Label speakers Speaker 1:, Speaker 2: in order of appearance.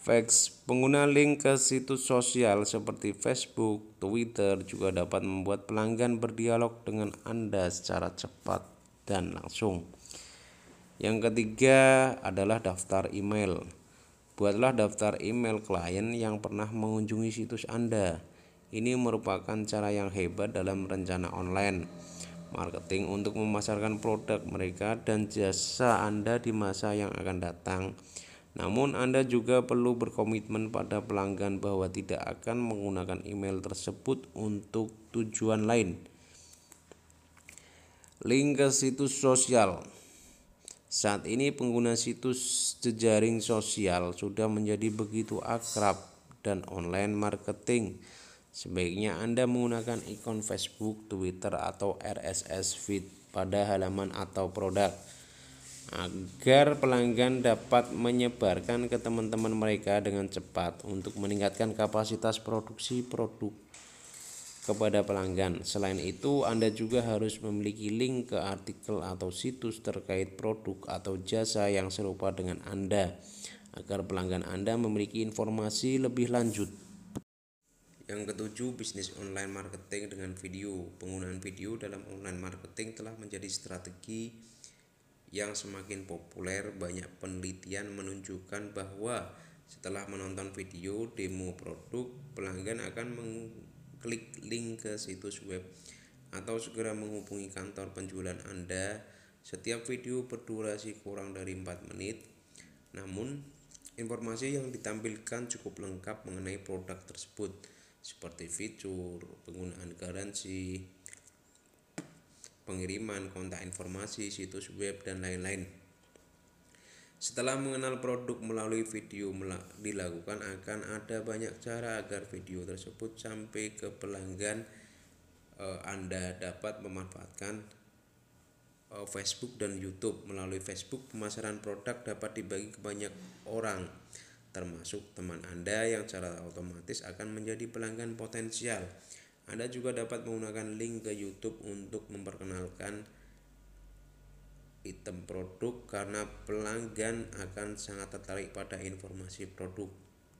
Speaker 1: Fax pengguna link ke situs sosial seperti Facebook, Twitter juga dapat membuat pelanggan berdialog dengan Anda secara cepat dan langsung. Yang ketiga adalah daftar email. Buatlah daftar email klien yang pernah mengunjungi situs Anda. Ini merupakan cara yang hebat dalam rencana online marketing untuk memasarkan produk mereka dan jasa Anda di masa yang akan datang. Namun, Anda juga perlu berkomitmen pada pelanggan bahwa tidak akan menggunakan email tersebut untuk tujuan lain. Link ke situs sosial. Saat ini pengguna situs jejaring sosial sudah menjadi begitu akrab dan online marketing. Sebaiknya Anda menggunakan ikon Facebook, Twitter, atau RSS feed pada halaman atau produk agar pelanggan dapat menyebarkan ke teman-teman mereka dengan cepat untuk meningkatkan kapasitas produksi produk kepada pelanggan. Selain itu, Anda juga harus memiliki link ke artikel atau situs terkait produk atau jasa yang serupa dengan Anda agar pelanggan Anda memiliki informasi lebih lanjut. Yang ketujuh, bisnis online marketing dengan video. Penggunaan video dalam online marketing telah menjadi strategi yang semakin populer, banyak penelitian menunjukkan bahwa setelah menonton video demo produk, pelanggan akan mengklik link ke situs web atau segera menghubungi kantor penjualan Anda. Setiap video berdurasi kurang dari 4 menit. Namun, informasi yang ditampilkan cukup lengkap mengenai produk tersebut seperti fitur, penggunaan garansi, pengiriman, kontak informasi, situs web, dan lain-lain. Setelah mengenal produk melalui video dilakukan akan ada banyak cara agar video tersebut sampai ke pelanggan eh, Anda dapat memanfaatkan eh, Facebook dan YouTube. Melalui Facebook pemasaran produk dapat dibagi ke banyak orang termasuk teman Anda yang secara otomatis akan menjadi pelanggan potensial. Anda juga dapat menggunakan link ke YouTube untuk memperkenalkan item produk karena pelanggan akan sangat tertarik pada informasi produk.